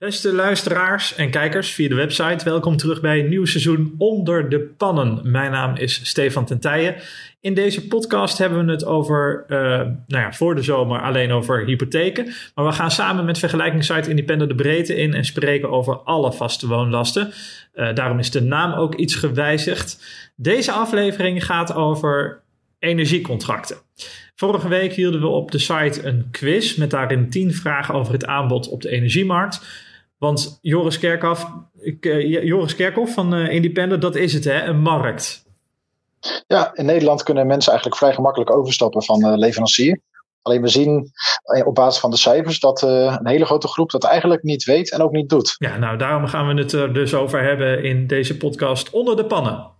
Beste luisteraars en kijkers via de website, welkom terug bij een nieuw seizoen Onder de Pannen. Mijn naam is Stefan Tentijen. In deze podcast hebben we het over, eh, nou ja, voor de zomer alleen over hypotheken. Maar we gaan samen met vergelijkingssite Independent de breedte in en spreken over alle vaste woonlasten. Eh, daarom is de naam ook iets gewijzigd. Deze aflevering gaat over energiecontracten. Vorige week hielden we op de site een quiz met daarin 10 vragen over het aanbod op de energiemarkt. Want Joris Kerkhoff, ik, eh, Joris Kerkhoff van eh, Independent, dat is het hè, een markt. Ja, in Nederland kunnen mensen eigenlijk vrij gemakkelijk overstappen van eh, leverancier. Alleen we zien op basis van de cijfers dat een hele grote groep dat eigenlijk niet weet en ook niet doet. Ja, nou daarom gaan we het er dus over hebben in deze podcast Onder de Pannen.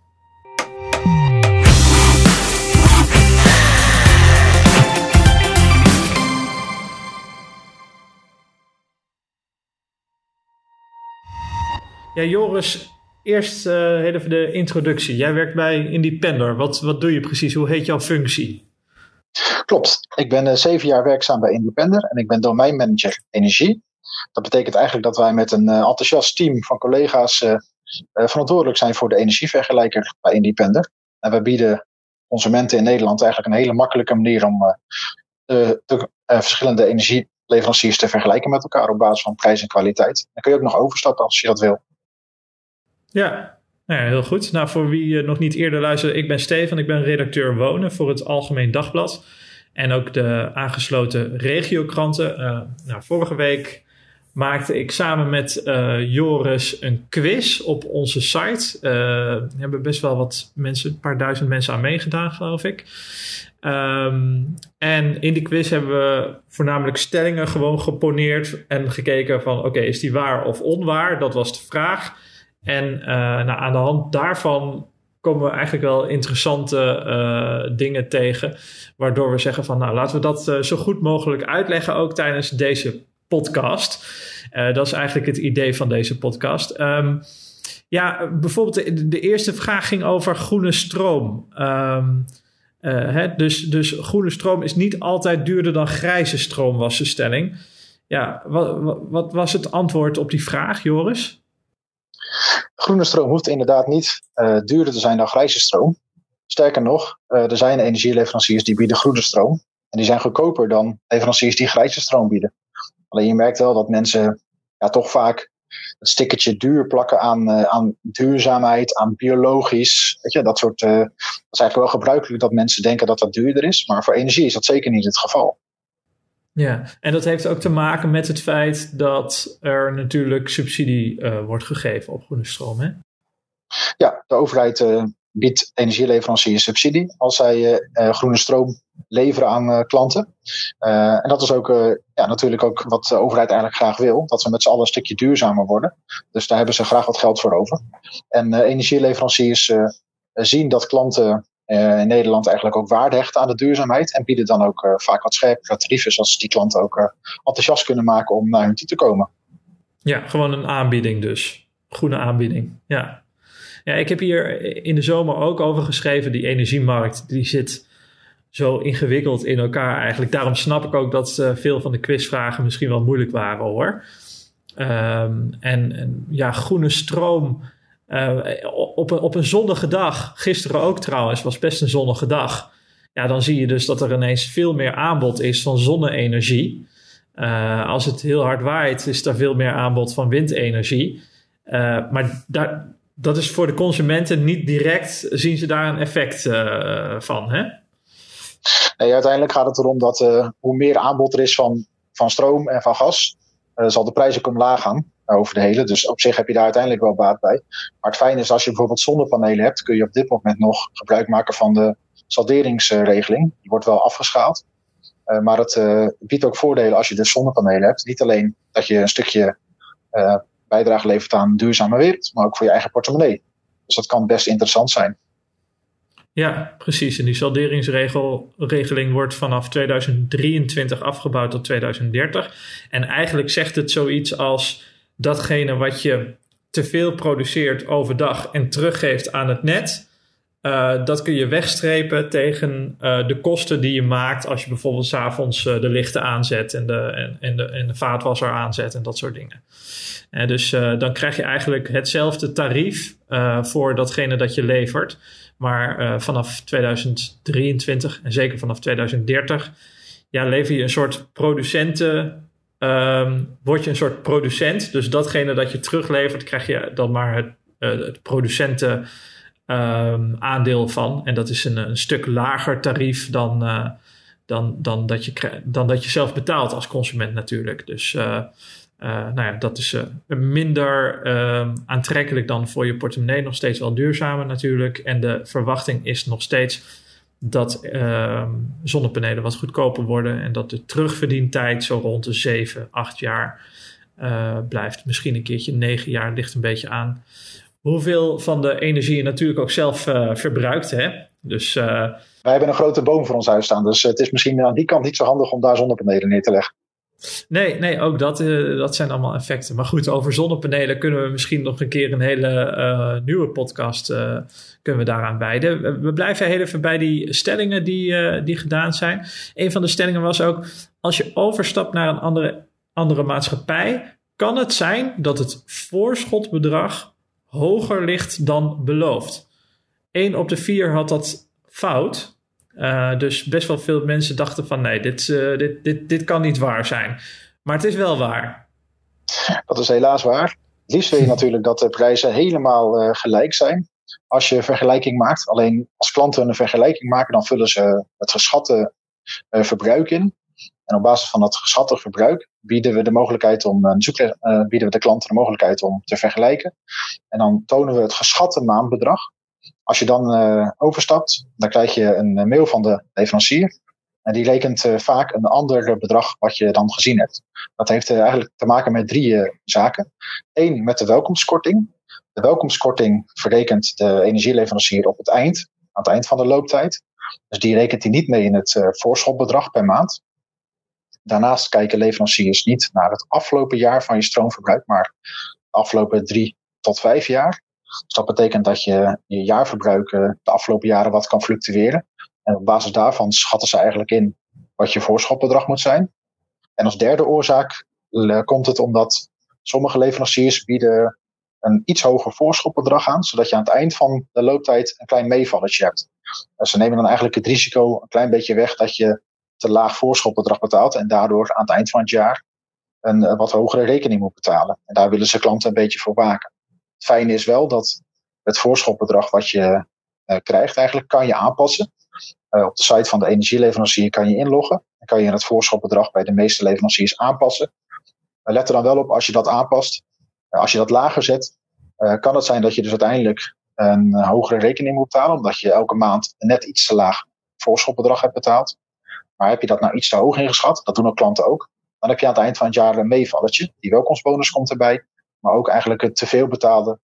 Ja, Joris, eerst eh, even de introductie. Jij werkt bij Independer. Wat, wat doe je precies? Hoe heet jouw functie? Klopt, ik ben eh, zeven jaar werkzaam bij Independer en ik ben domeinmanager energie. Dat betekent eigenlijk dat wij met een eh, enthousiast team van collega's verantwoordelijk zijn voor de energievergelijker bij Independer. En wij bieden consumenten in Nederland eigenlijk een hele makkelijke manier om de, de verschillende energieleveranciers te vergelijken met elkaar op basis van prijs en kwaliteit. Dan kun je ook nog overstappen als je dat wil. Ja, nou ja, heel goed. Nou, voor wie eh, nog niet eerder luisterde, ik ben Stefan. Ik ben redacteur Wonen voor het Algemeen Dagblad. En ook de aangesloten regiokranten. Eh, nou, vorige week maakte ik samen met eh, Joris een quiz op onze site. Er hebben best wel wat mensen, een paar duizend mensen aan meegedaan, geloof ik. Ehm, en in die quiz hebben we voornamelijk stellingen gewoon geponeerd en gekeken van oké, is die waar of onwaar? Dat was de vraag. En eh, nou, aan de hand daarvan komen we eigenlijk wel interessante eh, dingen tegen. Waardoor we zeggen van nou laten we dat eh, zo goed mogelijk uitleggen ook tijdens deze podcast. Dat is eigenlijk het idee van deze podcast. Ehm, ja, bijvoorbeeld de, eerste vraag ging over groene stroom. Ehm, eh, hè, dus, dus groene stroom is niet altijd duurder dan grijze stroom, was de stelling. Ja, wat, wat was het antwoord op die vraag, Joris? Groene stroom hoeft inderdaad niet eh, duurder te zijn dan grijze stroom. Sterker nog, eh, er zijn energieleveranciers die bieden groene stroom. En die zijn goedkoper dan leveranciers die grijze stroom bieden. Alleen je merkt wel dat mensen ja, toch vaak het stickertje duur plakken aan, eh, aan duurzaamheid, aan biologisch. Weet je, dat, soort, dat is eigenlijk wel gebruikelijk dat mensen denken dat dat duurder is. Maar voor energie is dat zeker niet het geval. Ja, en dat heeft ook te maken met het feit dat er natuurlijk subsidie eh, wordt gegeven op groene stroom. Hè? Ja, de overheid eh, biedt energieleveranciers subsidie als zij eh, groene stroom leveren aan klanten. En dat is ook ja, natuurlijk ook wat de overheid eigenlijk graag wil. Dat we met z'n allen een stukje duurzamer worden. Dus daar hebben ze graag wat geld voor over. En energieleveranciers zien dat klanten in Nederland eigenlijk ook waarde hechten aan de duurzaamheid. En bieden dan ook eh, vaak wat scherpere tarieven. Zodat die klanten ook eh, enthousiast kunnen maken om naar hun toe te komen. Ja, gewoon een aanbieding dus. Groene aanbieding, ja. Ja, ik heb hier in de zomer ook over geschreven. Die energiemarkt, die zit zo ingewikkeld in elkaar eigenlijk. Daarom snap ik ook dat eh, veel van de quizvragen misschien wel moeilijk waren hoor. Ehm, en, en ja, groene stroom. Eh, op, een, op een zonnige dag, gisteren ook trouwens, was best een zonnige dag. Ja, dan zie je dus dat er ineens veel meer aanbod is van zonne-energie. Eh, als het heel hard waait, is er veel meer aanbod van windenergie. Eh, maar daar, dat is voor de consumenten niet direct, zien ze daar een effect van. Hè? Nee, uiteindelijk gaat het erom dat hoe meer aanbod er is van, van stroom en van gas, zal de prijs ook omlaag gaan over de hele. Dus op zich heb je daar uiteindelijk wel baat bij. Maar het fijne is als je bijvoorbeeld zonnepanelen hebt, kun je op dit moment nog gebruik maken van de salderingsregeling. Die wordt wel afgeschaald. Eh, maar het eh, biedt ook voordelen als je dus zonnepanelen hebt. Niet alleen dat je een stukje eh, bijdrage levert aan een duurzame wereld, maar ook voor je eigen portemonnee. Dus dat kan best interessant zijn. Ja, precies. En die salderingsregeling wordt vanaf 2023 afgebouwd tot 2030. En eigenlijk zegt het zoiets als datgene wat je te veel produceert overdag en teruggeeft aan het net. Uh, dat kun je wegstrepen tegen uh, de kosten die je maakt als je bijvoorbeeld s'avonds uh, de lichten aanzet en de, en, en, de, en de vaatwasser aanzet en dat soort dingen. En dus dan krijg je eigenlijk hetzelfde tarief voor datgene dat je levert. Maar vanaf 2023 en zeker vanaf 2030 ja, lever je een soort producenten. Um, word je een soort producent. Dus datgene dat je teruglevert, krijg je dan maar het, het producenten um, aandeel van. En dat is een, een stuk lager tarief dan, uh, dan, dan, dat je, dan dat je zelf betaalt als consument natuurlijk. Dus uh, uh, nou ja, dat is minder um, aantrekkelijk dan voor je portemonnee. Nog steeds wel duurzamer natuurlijk. En de verwachting is nog steeds dat uh, zonnepanelen wat goedkoper worden en dat de terugverdientijd zo rond de 7, 8 jaar uh, blijft. Misschien een keertje 9 jaar, ligt een beetje aan hoeveel van de energie je natuurlijk ook zelf uh, verbruikt. Hè? Dus, uh, Wij hebben een grote boom voor ons huis staan, dus het is misschien aan die kant niet zo handig om daar zonnepanelen neer te leggen. Nee, nee, ook dat, uh, dat zijn allemaal effecten. Maar goed, over zonnepanelen kunnen we misschien nog een keer een hele nieuwe podcast kunnen we daaraan wijden. We blijven heel even bij die stellingen die, die gedaan zijn. Een van de stellingen was ook, als je overstapt naar een andere, andere maatschappij, kan het zijn dat het voorschotbedrag hoger ligt dan beloofd. 1 op de 4 had dat fout. Uh, dus best wel veel mensen dachten van nee, dit, uh, dit, dit, dit kan niet waar zijn. Maar het is wel waar. Dat is helaas waar. Het liefst wil je natuurlijk dat de prijzen helemaal uh, gelijk zijn. Als je vergelijking maakt. Alleen als klanten een vergelijking maken, dan vullen ze het geschatte verbruik in. En op basis van dat geschatte verbruik bieden we de mogelijkheid om bieden we de klanten de mogelijkheid om te vergelijken. En dan tonen we het geschatte maandbedrag. Als je dan uh, overstapt, dan krijg je een mail van de leverancier. En die rekent uh, vaak een ander bedrag wat je dan gezien hebt. Dat heeft eigenlijk te maken met drie zaken. Eén, met de welkomstkorting. De welkomstkorting verrekent de energieleverancier op het eind, aan het eind van de looptijd. Dus die rekent hij niet mee in het voorschotbedrag per maand. Daarnaast kijken leveranciers niet naar het afgelopen jaar van je stroomverbruik, maar de afgelopen drie tot vijf jaar. Dus dat betekent dat je je jaarverbruik eh, de afgelopen jaren wat kan fluctueren. En op basis daarvan schatten ze eigenlijk in wat je voorschotbedrag moet zijn. En als derde oorzaak komt het omdat sommige leveranciers bieden een iets hoger voorschotbedrag aan, zodat je aan het eind van de looptijd een klein meevalletje hebt. Ze nemen dan eigenlijk het risico een klein beetje weg dat je te laag voorschotbedrag betaalt en daardoor aan het eind van het jaar een, eh, wat hogere rekening moet betalen. En daar willen ze klanten een beetje voor waken. Het fijne is wel dat het voorschotbedrag wat je uh, krijgt, eigenlijk kan je aanpassen. Uh, op de site van de energieleverancier kan je inloggen. Dan kan je het voorschotbedrag bij de meeste leveranciers aanpassen. let er dan wel op als je dat aanpast. als je dat lager zet, kan het zijn dat je dus uiteindelijk een hogere rekening moet betalen, omdat je elke maand net iets te laag voorschotbedrag hebt betaald. Maar heb je dat nou iets te hoog ingeschat, dat doen ook klanten ook, dan heb je aan het eind van het jaar een meevalletje. Die welkomstbonus komt erbij, maar ook eigenlijk het te veel betaalde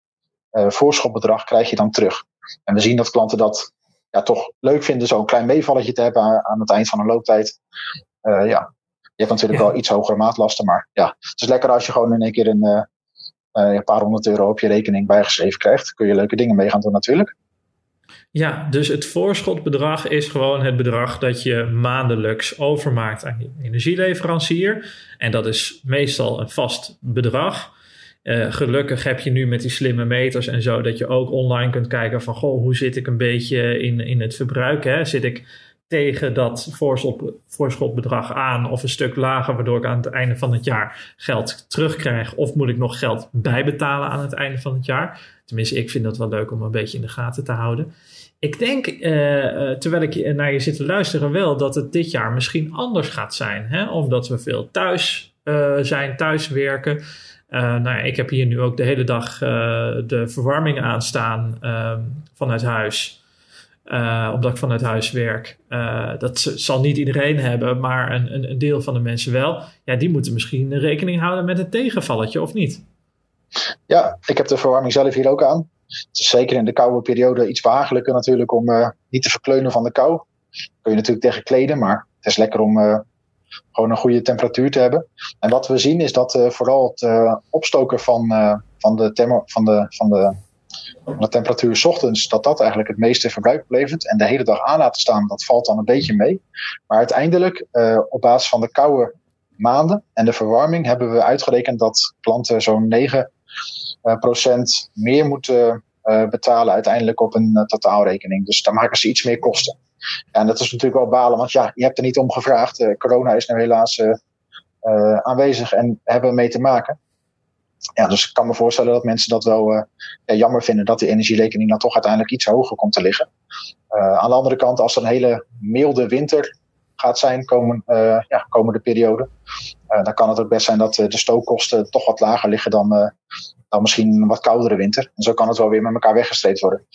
uh, voorschotbedrag krijg je dan terug. En we zien dat klanten dat ja, toch leuk vinden, zo'n klein meevalletje te hebben aan, aan het eind van een looptijd. Uh, ja, je hebt natuurlijk ja. wel iets hogere maatlasten, maar ja, het is lekker als je gewoon in één keer een, uh, een paar honderd euro op je rekening bijgeschreven krijgt. Kun je leuke dingen mee gaan doen natuurlijk. Ja, dus het voorschotbedrag is gewoon het bedrag dat je maandelijks overmaakt aan je energieleverancier. En dat is meestal een vast bedrag. Uh, gelukkig heb je nu met die slimme meters en zo dat je ook online kunt kijken van goh, hoe zit ik een beetje in, in het verbruik? Hè? Zit ik tegen dat voorschot, voorschotbedrag aan of een stuk lager, waardoor ik aan het einde van het jaar geld terugkrijg? Of moet ik nog geld bijbetalen aan het einde van het jaar? Tenminste, ik vind dat wel leuk om een beetje in de gaten te houden. Ik denk, uh, terwijl ik naar je zit te luisteren, wel dat het dit jaar misschien anders gaat zijn. Hè? Omdat we veel thuis uh, zijn, thuis werken. nou ik heb hier nu ook de hele dag de verwarming aanstaan ehm, vanuit huis. omdat ik vanuit huis werk. dat zal niet iedereen hebben, maar een, een, een deel van de mensen wel. Ja, die moeten misschien rekening houden met een tegenvalletje, of niet? Ja, ik heb de verwarming zelf hier ook aan. Het is zeker in de koude periode iets behagelijker natuurlijk om niet te verkleunen van de kou. Kun je natuurlijk tegen kleden, maar het is lekker om gewoon een goede temperatuur te hebben. En wat we zien is dat vooral het opstoken van, van, de van, de, van de de temperatuur s ochtends, dat dat eigenlijk het meeste verbruik oplevert. En de hele dag aan laten staan, dat valt dan een beetje mee. Maar uiteindelijk, op basis van de koude maanden en de verwarming, hebben we uitgerekend dat klanten zo'n 9% uh, procent meer moeten betalen uiteindelijk op een totaalrekening. Dus dan maken ze iets meer kosten. En dat is natuurlijk wel balen, want ja, je hebt er niet om gevraagd. corona is nu helaas aanwezig en hebben we mee te maken ja, dus ik kan me voorstellen dat mensen dat wel ja, jammer vinden dat de energierekening dan toch uiteindelijk iets hoger komt te liggen. Aan de andere kant, als er een hele milde winter gaat zijn komen, ja, komende periode, dan kan het ook best zijn dat de stookkosten toch wat lager liggen dan, dan misschien een wat koudere winter. En zo kan het wel weer met elkaar weggestreept worden.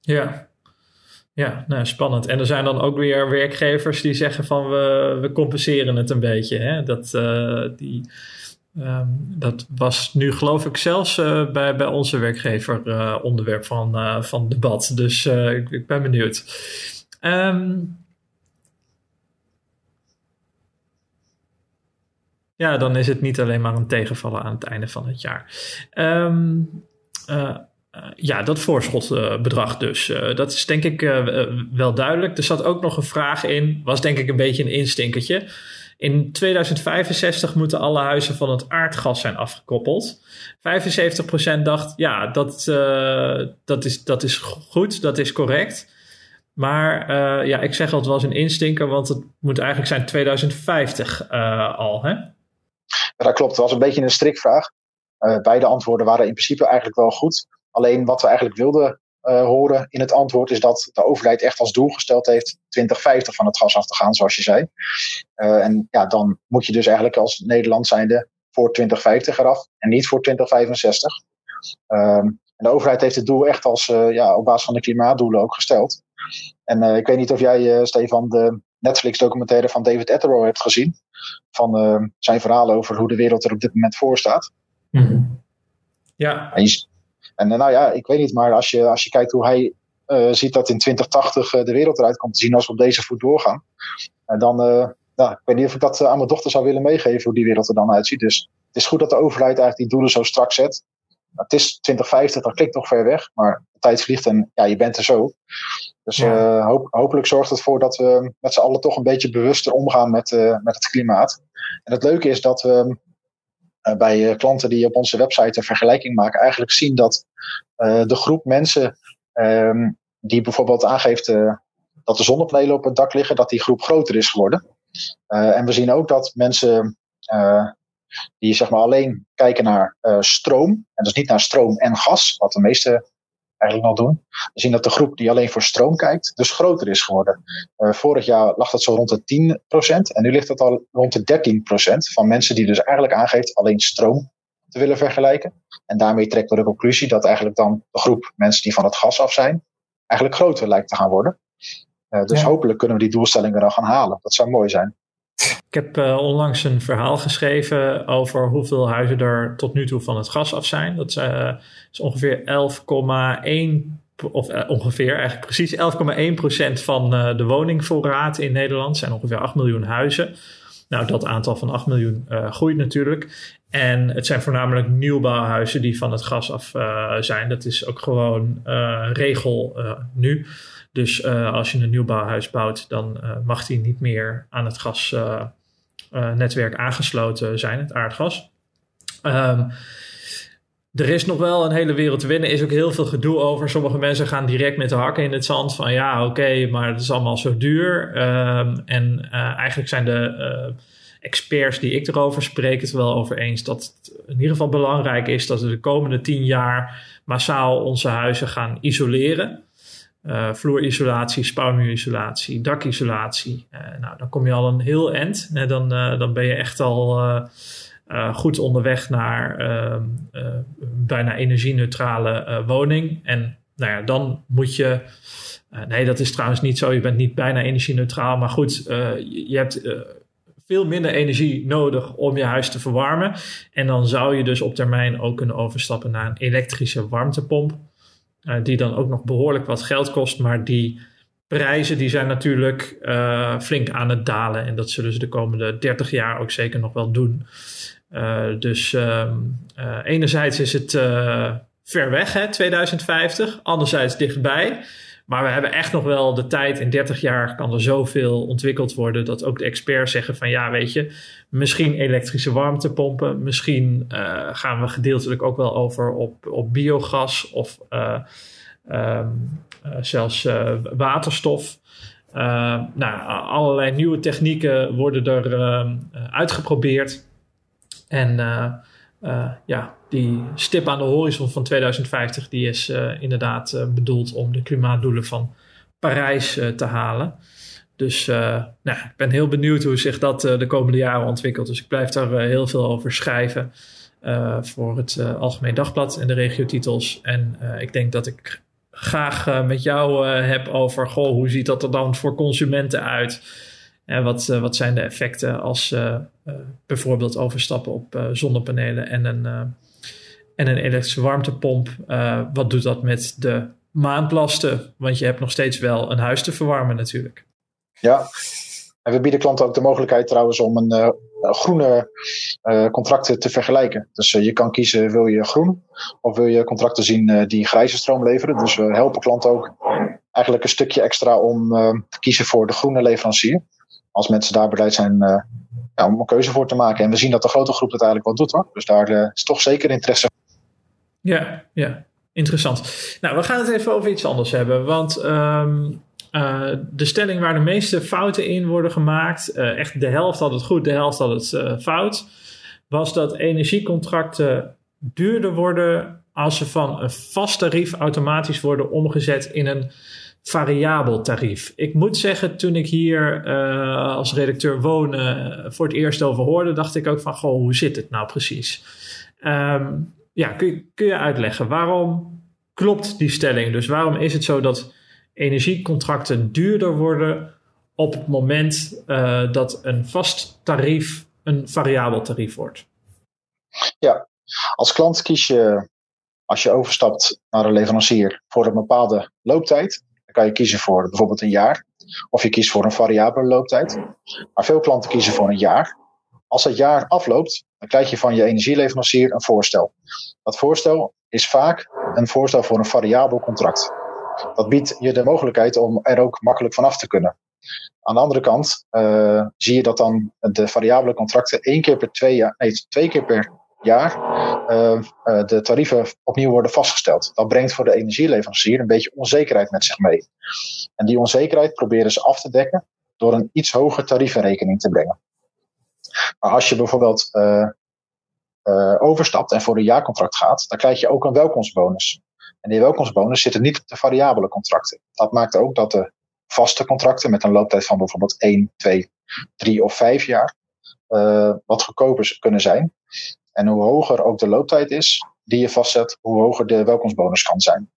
Ja, ja, nou, spannend. En er zijn dan ook weer werkgevers die zeggen van we, we compenseren het een beetje. Hè? Dat, die, Ehm, dat was nu geloof ik zelfs uh, bij, bij onze werkgever uh, onderwerp van, van debat. Dus ik, ik, ben benieuwd. Um, ja, dan is het niet alleen maar een tegenvallen aan het einde van het jaar. Um, ja, dat voorschotbedrag dus. dat is denk ik wel duidelijk. Er zat ook nog een vraag in. Was denk ik een beetje een instinkertje. In 2065 moeten alle huizen van het aardgas zijn afgekoppeld. 75% dacht, ja, dat, dat, is, dat is goed, dat is correct. Maar ja, ik zeg al, het was een instinker, want het moet eigenlijk zijn 2050 uh, eh, al. Hè? Ja, dat klopt. Het was een beetje een strikvraag. beide antwoorden waren in principe eigenlijk wel goed. Alleen wat we eigenlijk wilden uh, horen in het antwoord is dat de overheid echt als doel gesteld heeft 2050 van het gas af te gaan, zoals je zei. Uh, en ja, dan moet je dus eigenlijk als Nederland zijnde voor 2050 eraf en niet voor 2065. Um, en de overheid heeft het doel echt als, uh, ja, op basis van de klimaatdoelen ook gesteld. En ik weet niet of jij, Stefan, de Netflix-documentaire van David Attenborough hebt gezien. Van zijn verhaal over hoe de wereld er op dit moment voor staat. Mm -hmm. Ja. En je, en eh, nou ja, ik weet niet, maar als je, als je kijkt hoe hij uh, ziet dat in 2080 uh, de wereld eruit komt te zien als we op deze voet doorgaan, uh, dan, nou, ik weet niet of ik dat aan mijn dochter zou willen meegeven, hoe die wereld er dan uitziet. Dus het is goed dat de overheid eigenlijk die doelen zo strak zet. Het is 2050, dat klinkt nog ver weg, maar de tijd vliegt en ja, je bent er zo. Dus ja. hoop, hopelijk zorgt het ervoor dat we met z'n allen toch een beetje bewuster omgaan met, met het klimaat. En het leuke is dat we uh, bij uh, klanten die op onze website een vergelijking maken, eigenlijk zien dat uh, de groep mensen um, die bijvoorbeeld aangeeft dat de zonnepanelen op het dak liggen, dat die groep groter is geworden. en we zien ook dat mensen die zeg maar alleen kijken naar stroom, en dus niet naar stroom en gas, wat de meeste eigenlijk nog doen. We zien dat de groep die alleen voor stroom kijkt, dus groter is geworden. Uh, vorig jaar lag dat zo rond de 10% en nu ligt dat al rond de 13% van mensen die dus eigenlijk aangeeft alleen stroom te willen vergelijken. En daarmee trekken we de conclusie dat eigenlijk dan de groep mensen die van het gas af zijn, eigenlijk groter lijkt te gaan worden. Uh, dus ja. hopelijk kunnen we die doelstellingen dan gaan halen. Dat zou mooi zijn. Ik heb uh, onlangs een verhaal geschreven over hoeveel huizen er tot nu toe van het gas af zijn. Dat is ongeveer 11,1 of uh, ongeveer eigenlijk precies 11,1% van de woningvoorraad in Nederland zijn ongeveer 8 miljoen huizen. Nou, dat aantal van 8 miljoen groeit natuurlijk. En het zijn voornamelijk nieuwbouwhuizen die van het gas af zijn. Dat is ook gewoon regel nu. Dus als je een nieuwbouwhuis bouwt, dan mag die niet meer aan het gasnetwerk uh, aangesloten zijn, het aardgas. Um, er is nog wel een hele wereld te winnen. Er is ook heel veel gedoe over. Sommige mensen gaan direct met de hakken in het zand van ja, oké, maar het is allemaal zo duur. Um, en eigenlijk zijn de experts die ik erover spreek het wel over eens dat het in ieder geval belangrijk is dat we de komende tien jaar massaal onze huizen gaan isoleren. Uh, vloerisolatie, spouwmuurisolatie, dakisolatie. Uh, nou, dan kom je al een heel eind. Uh, dan, dan ben je echt al goed onderweg naar ehm, bijna energie-neutrale woning. En nou ja, dan moet je. nee, dat is trouwens niet zo. Je bent niet bijna energie-neutraal. Maar goed, je hebt veel minder energie nodig om je huis te verwarmen. En dan zou je dus op termijn ook kunnen overstappen naar een elektrische warmtepomp. Uh, die dan ook nog behoorlijk wat geld kost, maar die prijzen die zijn natuurlijk uh, flink aan het dalen. En dat zullen ze de komende 30 jaar ook zeker nog wel doen. Uh, dus um, enerzijds is het ver weg, hè, 2050. Anderzijds dichtbij. Maar we hebben echt nog wel de tijd. In 30 jaar kan er zoveel ontwikkeld worden. dat ook de experts zeggen: van ja, weet je. Misschien elektrische warmtepompen. Misschien uh, gaan we gedeeltelijk ook wel over op, op biogas. of uh, um, uh, zelfs waterstof. nou, allerlei nieuwe technieken worden er uitgeprobeerd. En uh, ja, die stip aan de horizon van 2050 die is uh, inderdaad uh, bedoeld om de klimaatdoelen van Parijs te halen. Dus nou, ik ben heel benieuwd hoe zich dat de komende jaren ontwikkelt. Dus ik blijf daar heel veel over schrijven voor het Algemeen Dagblad en de regiotitels. En ik denk dat ik graag met jou heb over goh, hoe ziet dat er dan voor consumenten uit? En wat, uh, wat zijn de effecten als uh, uh, bijvoorbeeld overstappen op zonnepanelen en een, en een elektrische warmtepomp? wat doet dat met de maandlasten? Want je hebt nog steeds wel een huis te verwarmen natuurlijk. Ja, en we bieden klanten ook de mogelijkheid trouwens om een groene contracten te vergelijken. Dus je kan kiezen, wil je groen of wil je contracten zien die grijze stroom leveren. Dus we helpen klanten ook eigenlijk een stukje extra om te kiezen voor de groene leverancier als mensen daar bereid zijn uh, ja, om een keuze voor te maken. En we zien dat de grote groep het eigenlijk wel doet hoor. Dus daar uh, is toch zeker interesse. Ja, ja, interessant. Nou, we gaan het even over iets anders hebben. Want um, uh, de stelling waar de meeste fouten in worden gemaakt, echt de helft had het goed, de helft had het fout, was dat energiecontracten duurder worden als ze van een vast tarief automatisch worden omgezet in een variabel tarief. Ik moet zeggen, toen ik hier uh, als redacteur wonen uh, voor het eerst over hoorde, dacht ik ook van, goh, hoe zit het nou precies? Um, ja, kun je, kun je uitleggen, waarom klopt die stelling? Dus waarom is het zo dat energiecontracten duurder worden op het moment uh, dat een vast tarief een variabel tarief wordt? Ja, als klant kies je, als je overstapt naar een leverancier, voor een bepaalde looptijd kan je kiezen voor bijvoorbeeld een jaar. Of je kiest voor een variabele looptijd. Maar veel klanten kiezen voor een jaar. Als dat jaar afloopt, dan krijg je van je energieleverancier een voorstel. Dat voorstel is vaak een voorstel voor een variabel contract. Dat biedt je de mogelijkheid om er ook makkelijk vanaf te kunnen. Aan de andere kant uh, zie je dat dan de variabele contracten één keer per twee jaar, nee, twee keer per jaar de tarieven opnieuw worden vastgesteld. Dat brengt voor de energieleverancier een beetje onzekerheid met zich mee. En die onzekerheid proberen ze af te dekken door een iets hoger tarief in rekening te brengen. Maar als je bijvoorbeeld uh, overstapt en voor een jaarcontract gaat, dan krijg je ook een welkomstbonus. En die welkomstbonus zit er niet op de variabele contracten. Dat maakt ook dat de vaste contracten met een looptijd van bijvoorbeeld 1, 2, 3 of 5 jaar wat goedkoper kunnen zijn. En hoe hoger ook de looptijd is die je vastzet, hoe hoger de welkomstbonus kan zijn.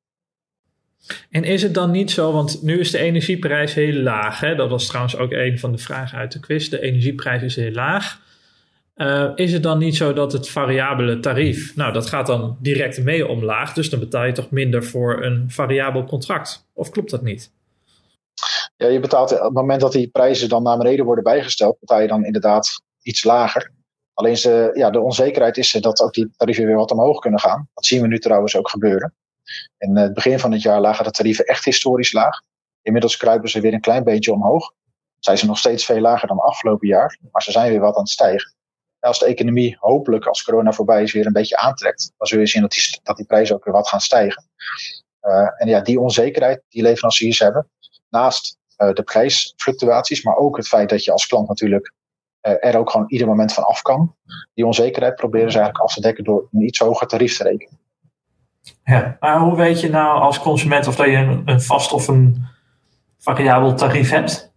En is het dan niet zo, want nu is de energieprijs heel laag. Hè? Dat was trouwens ook een van de vragen uit de quiz. De energieprijs is heel laag. Uh, is het dan niet zo dat het variabele tarief, nou dat gaat dan direct mee omlaag, dus dan betaal je toch minder voor een variabel contract? Of klopt dat niet? Ja, je betaalt op het moment dat die prijzen dan naar beneden worden bijgesteld, betaal je dan inderdaad iets lager. Alleen ze, ja, de onzekerheid is dat ook die tarieven weer wat omhoog kunnen gaan. Dat zien we nu trouwens ook gebeuren. In het begin van het jaar lagen de tarieven echt historisch laag. Inmiddels kruipen ze weer een klein beetje omhoog. Zijn ze nog steeds veel lager dan afgelopen jaar, maar ze zijn weer wat aan het stijgen. als de economie hopelijk, als corona voorbij is, weer een beetje aantrekt, dan zul je zien dat die, dat prijzen ook weer wat gaan stijgen. Uh, en ja, die onzekerheid die leveranciers hebben, naast de prijsfluctuaties, maar ook het feit dat je als klant natuurlijk er ook gewoon ieder moment van af kan. Die onzekerheid proberen ze eigenlijk af te dekken door een iets hoger tarief te rekenen. Ja, maar hoe weet je nou als consument of dat je een, een vast of een variabel tarief hebt?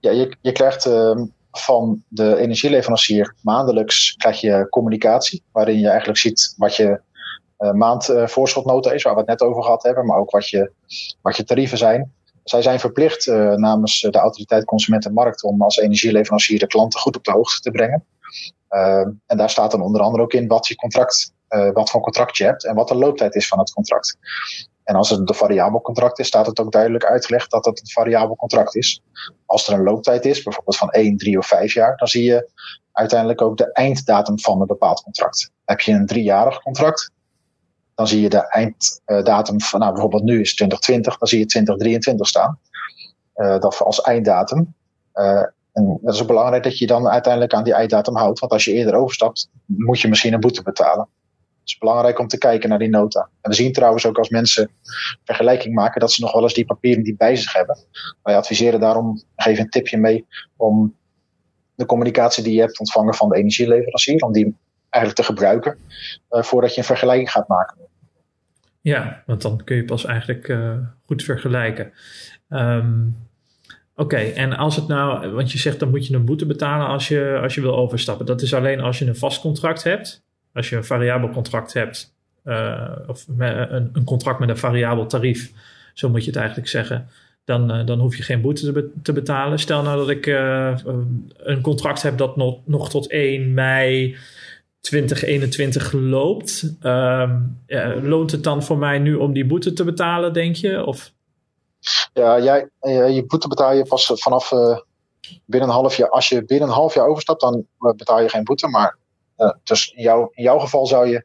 Ja, je, je krijgt uh, van de energieleverancier maandelijks krijg je communicatie, waarin je eigenlijk ziet wat je uh, maand uh, voorschotnota is, waar we het net over gehad hebben, maar ook wat je, wat je tarieven zijn. Zij zijn verplicht namens de autoriteit Consumentenmarkt om als energieleverancier de klanten goed op de hoogte te brengen. en daar staat dan onder andere ook in wat, je contract, wat voor contract je hebt en wat de looptijd is van het contract. En als het een variabel contract is, staat het ook duidelijk uitgelegd dat het een variabel contract is. Als er een looptijd is, bijvoorbeeld van 1, 3 of 5 jaar, dan zie je uiteindelijk ook de einddatum van een bepaald contract. Heb je een driejarig contract, dan zie je de einddatum van, nou bijvoorbeeld nu is 2020, dan zie je 2023 staan. Uh, dat als einddatum. Uh, en dat is belangrijk dat je dan uiteindelijk aan die einddatum houdt. Want als je eerder overstapt, moet je misschien een boete betalen. Het is belangrijk om te kijken naar die nota. En we zien trouwens ook als mensen vergelijking maken dat ze nog wel eens die papieren die bij zich hebben. Wij adviseren daarom, geef een tipje mee om de communicatie die je hebt ontvangen van de energieleverancier, om die eigenlijk te gebruiken uh, voordat je een vergelijking gaat maken. Ja, want dan kun je pas eigenlijk uh, goed vergelijken. Um, Oké, en als het nou, want je zegt dan moet je een boete betalen als je, als je wil overstappen. Dat is alleen als je een vast contract hebt. Als je een variabel contract hebt, uh, of een, een, contract met een variabel tarief, zo moet je het eigenlijk zeggen, dan, dan hoef je geen boete te, betalen. Stel nou dat ik een contract heb dat nog, nog tot 1 mei 2021 loopt. Um, loont het dan voor mij nu om die boete te betalen, denk je? Of? Ja, jij, je boete betaal je pas vanaf binnen een half jaar. Als je binnen een half jaar overstapt, dan betaal je geen boete. Maar dus in, jou, in jouw geval zou je,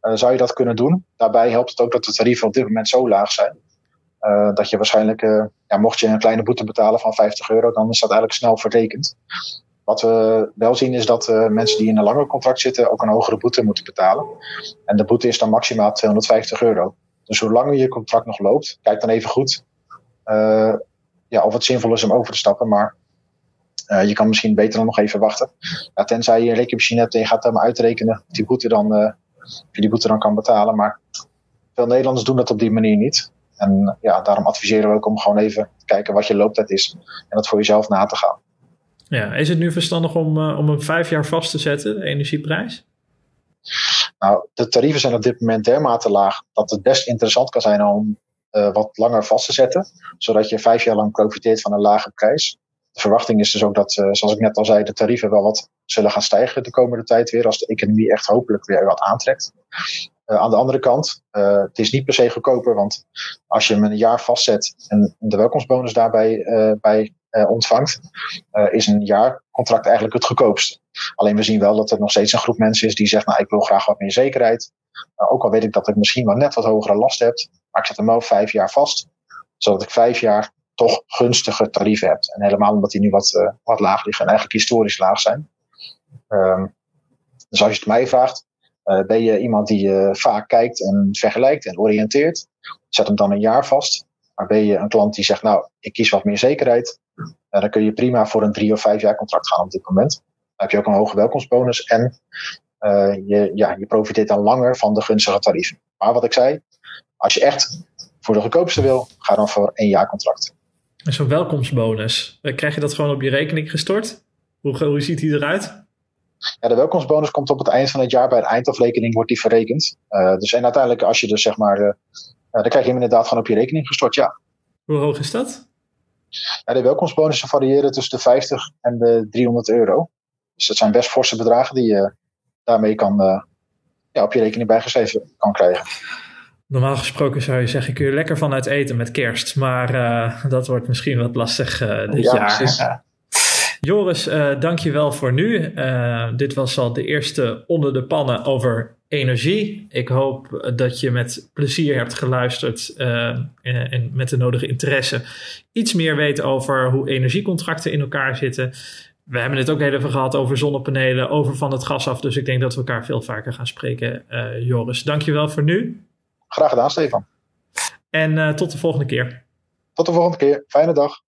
zou je dat kunnen doen. Daarbij helpt het ook dat de tarieven op dit moment zo laag zijn. Dat je waarschijnlijk, ja, mocht je een kleine boete betalen van 50 euro, dan is dat eigenlijk snel verrekend. Wat we wel zien is dat mensen die in een langer contract zitten ook een hogere boete moeten betalen. En de boete is dan maximaal 250 euro. Dus hoe langer je contract nog loopt, kijk dan even goed ja, of het zinvol is om over te stappen. Maar uh, je kan misschien beter dan nog even wachten. Ja, tenzij je een rekenmachine hebt en je gaat hem uitrekenen die boete dan, uh, je die boete dan kan betalen. Maar veel Nederlanders doen dat op die manier niet. En ja, daarom adviseren we ook om gewoon even te kijken wat je looptijd is. En dat voor jezelf na te gaan. Ja, is het nu verstandig om, uh, om een vijf jaar vast te zetten, de energieprijs? Nou, de tarieven zijn op dit moment dermate laag dat het best interessant kan zijn om uh, wat langer vast te zetten. Zodat je vijf jaar lang profiteert van een lage prijs de verwachting is dus ook dat, uh, zoals ik net al zei, de tarieven wel wat zullen gaan stijgen de komende tijd weer, als de economie echt hopelijk weer wat aantrekt. Aan de andere kant, uh, het is niet per se goedkoper, want als je hem een jaar vastzet en de welkomstbonus daarbij bij, ontvangt, is een jaarcontract eigenlijk het goedkoopste. Alleen we zien wel dat er nog steeds een groep mensen is die zegt, nou ik wil graag wat meer zekerheid. ook al weet ik dat ik misschien wel net wat hogere last heb, maar ik zet hem wel vijf jaar vast, zodat ik vijf jaar toch gunstige tarieven hebt. En helemaal omdat die nu wat, uh, wat laag liggen en eigenlijk historisch laag zijn. Um, dus als je het mij vraagt, ben je iemand die uh, vaak kijkt en vergelijkt en oriënteert, zet hem dan een jaar vast. Maar ben je een klant die zegt, nou, ik kies wat meer zekerheid, dan kun je prima voor een drie of vijf jaar contract gaan op dit moment. Dan heb je ook een hoge welkomstbonus en je, ja, je profiteert dan langer van de gunstige tarieven. Maar wat ik zei, als je echt voor de goedkoopste wil, ga dan voor één jaar contract. Zo'n welkomstbonus. Eh, krijg je dat gewoon op je rekening gestort? Hoe, hoe ziet die eruit? Ja, de welkomstbonus komt op het eind van het jaar bij de eindafrekening wordt die verrekend. Uh, dus en uiteindelijk als je dus zeg maar, uh, dan krijg je hem inderdaad gewoon op je rekening gestort, ja. Hoe hoog is dat? Ja, de welkomstbonussen variëren tussen de 50 en de 300 euro. Dus dat zijn best forse bedragen die je daarmee kan, ja, op je rekening bijgeschreven kan krijgen. Normaal gesproken zou je zeggen, kun je lekker van uit eten met kerst. Maar uh, dat wordt misschien wat lastig uh, dit ja, jaar. Uh, Joris, dank je wel voor nu. dit was al de eerste onder de pannen over energie. Ik hoop dat je met plezier hebt geluisterd en, en met de nodige interesse iets meer weet over hoe energiecontracten in elkaar zitten. We hebben het ook even gehad over zonnepanelen, over van het gas af. Dus ik denk dat we elkaar veel vaker gaan spreken. Joris, dank je wel voor nu. Graag gedaan, Stefan. En uh, tot de volgende keer. Tot de volgende keer. Fijne dag.